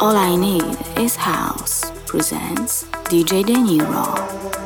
All I Need is House presents DJ De Niro.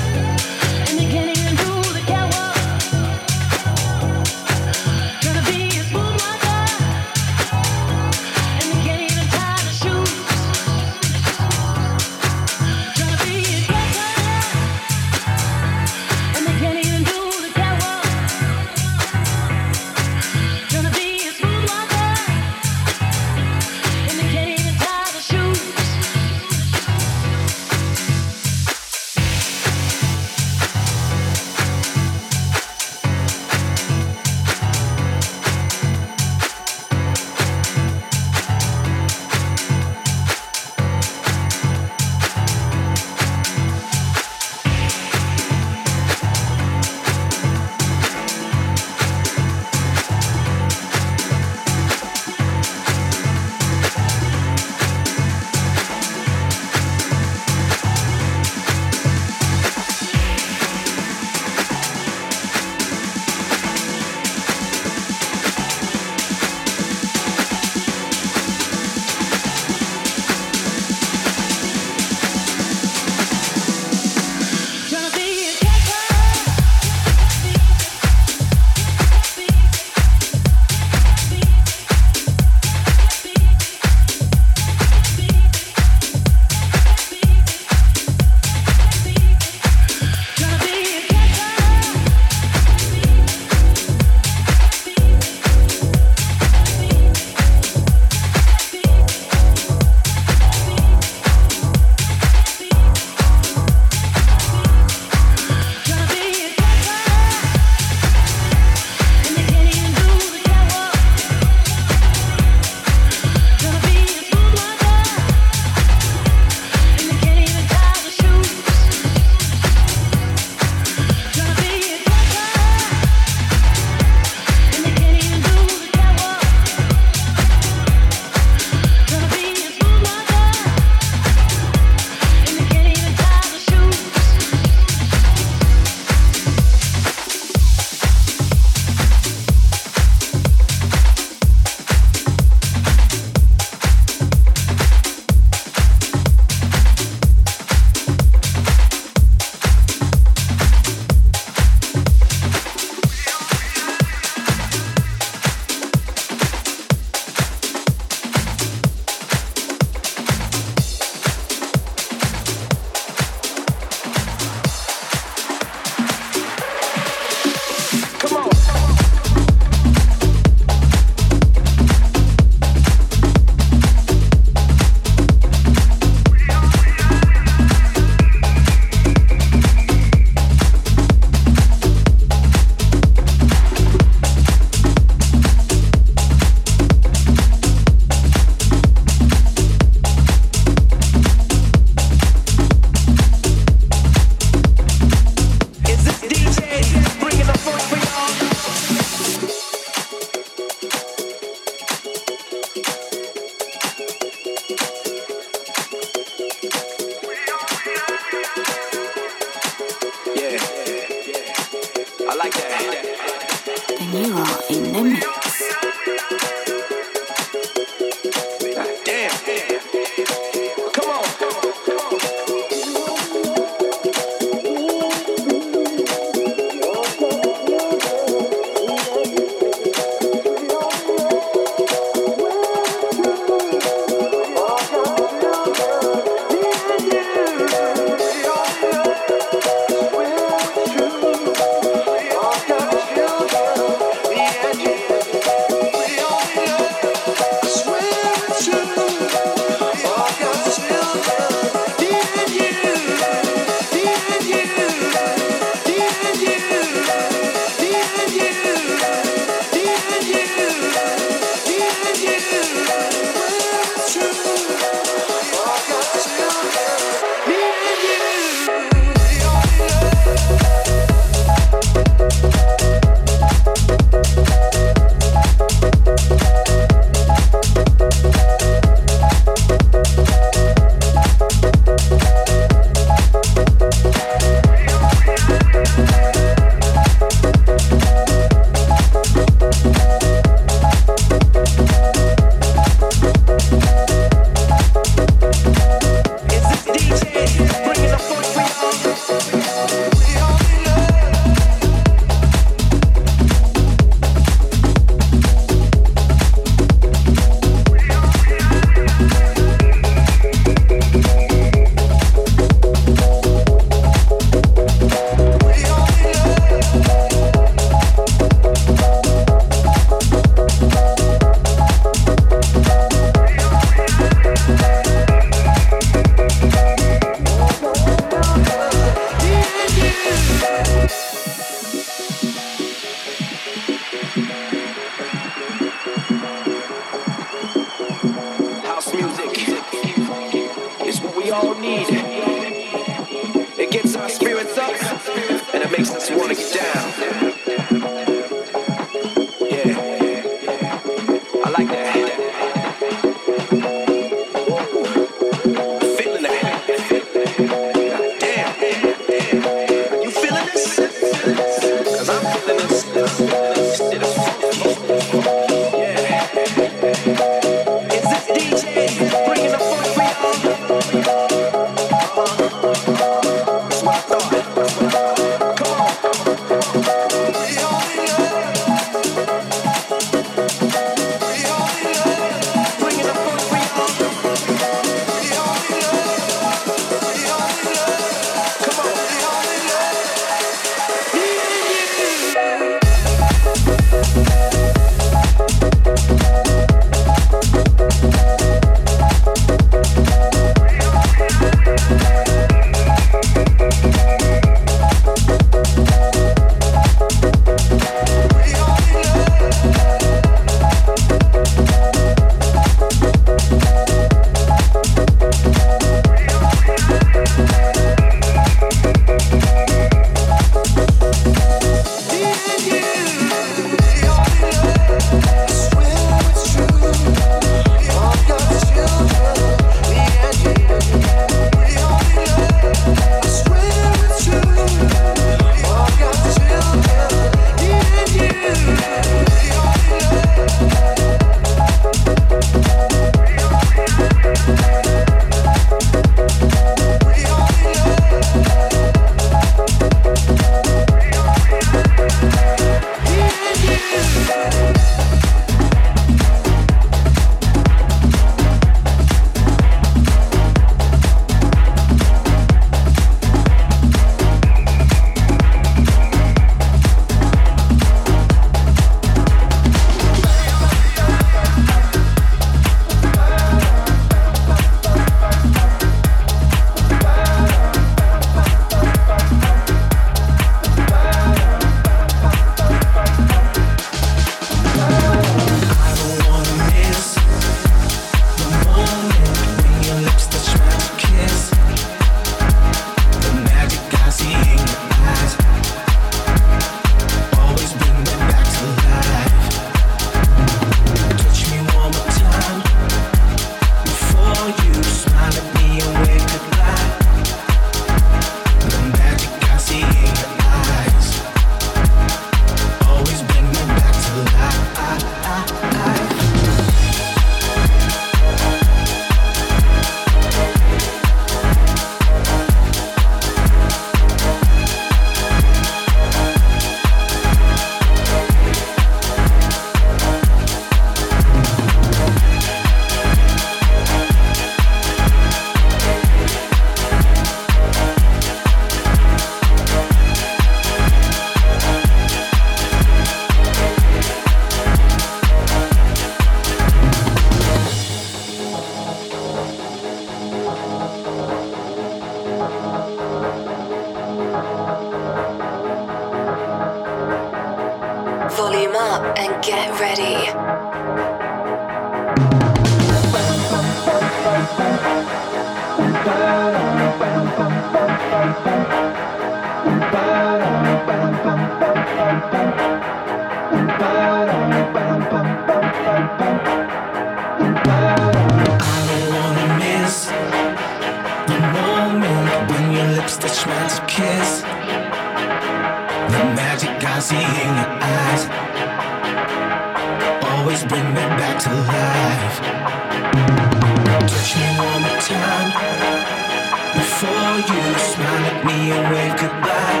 you smile at me and wave goodbye.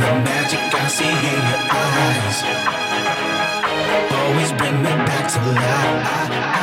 The magic I see in your eyes always bring me back to life.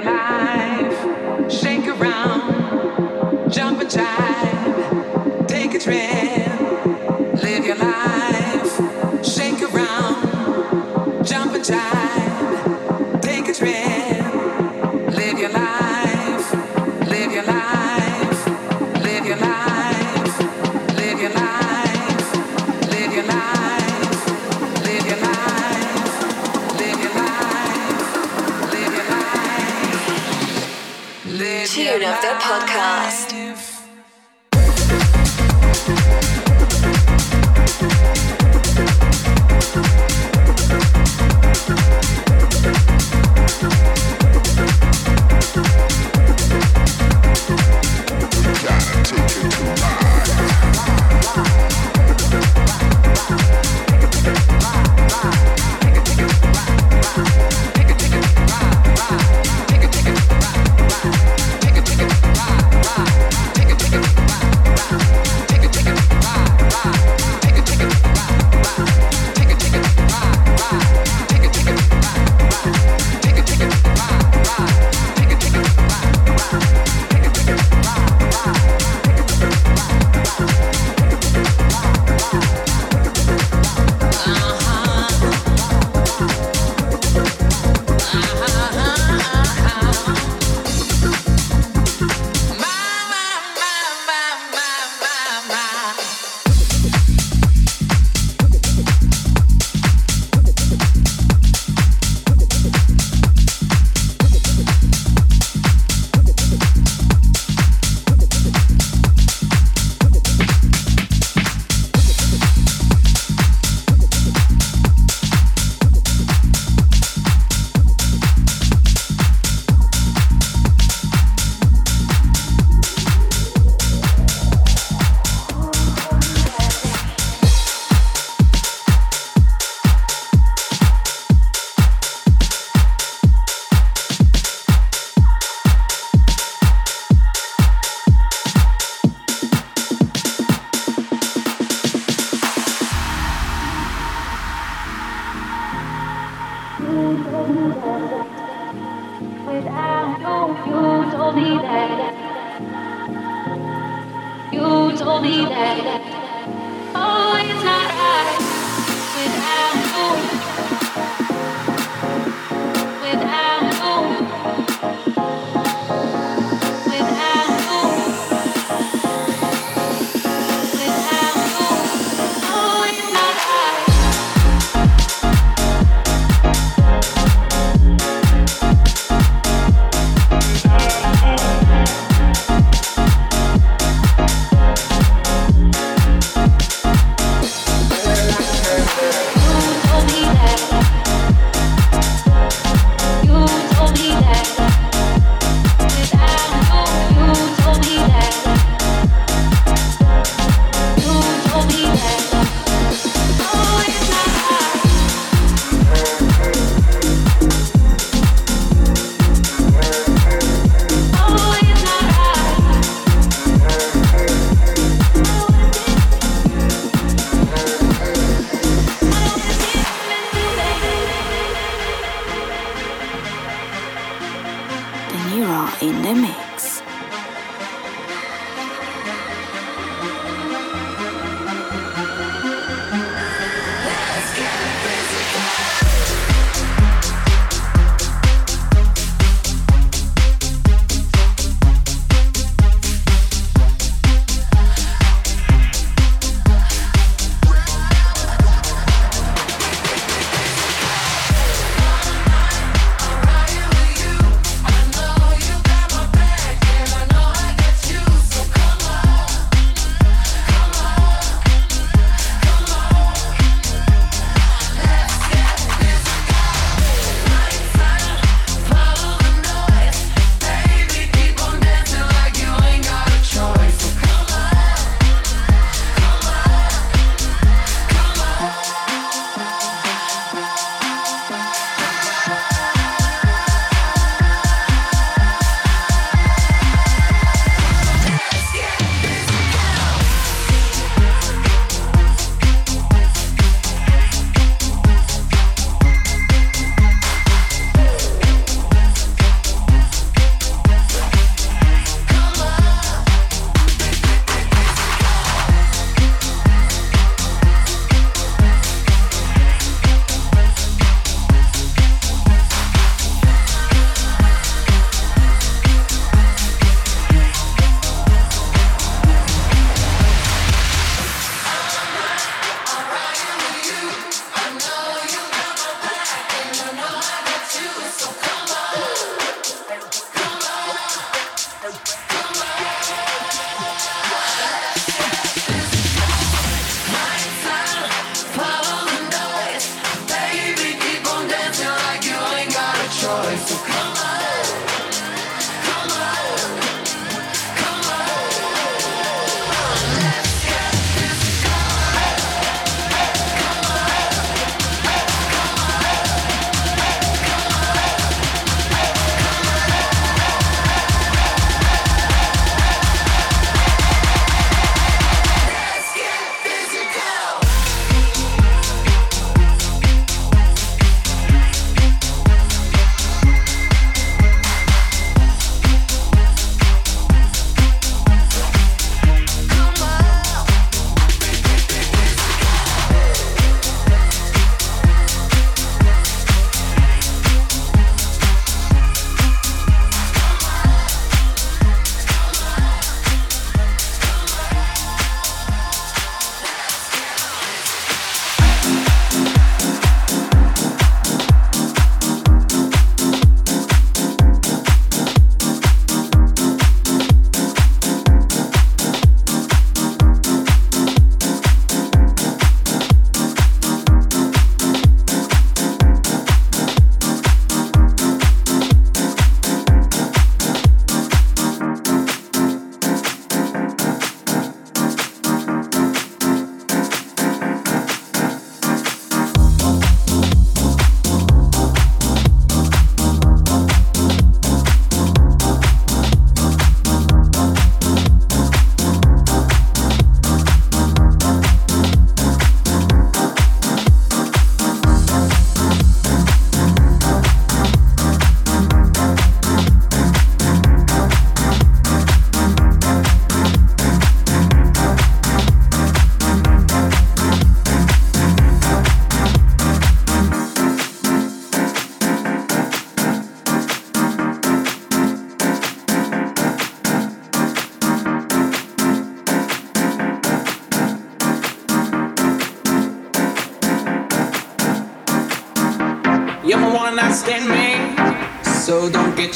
Ride.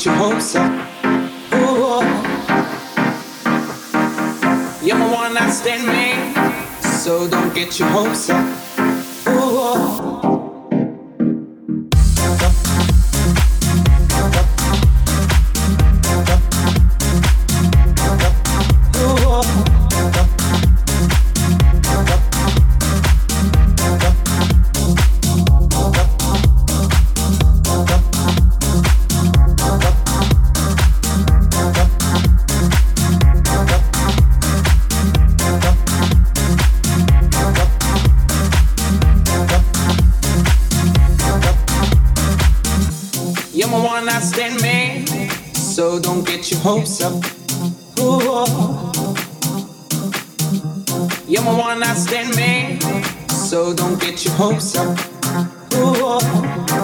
Get your hopes up. You're my one night stand man, so don't get your hopes up. You're one night stand man, so don't get your hopes up. Ooh.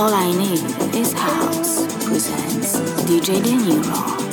All I Need is House presents DJ De Niro.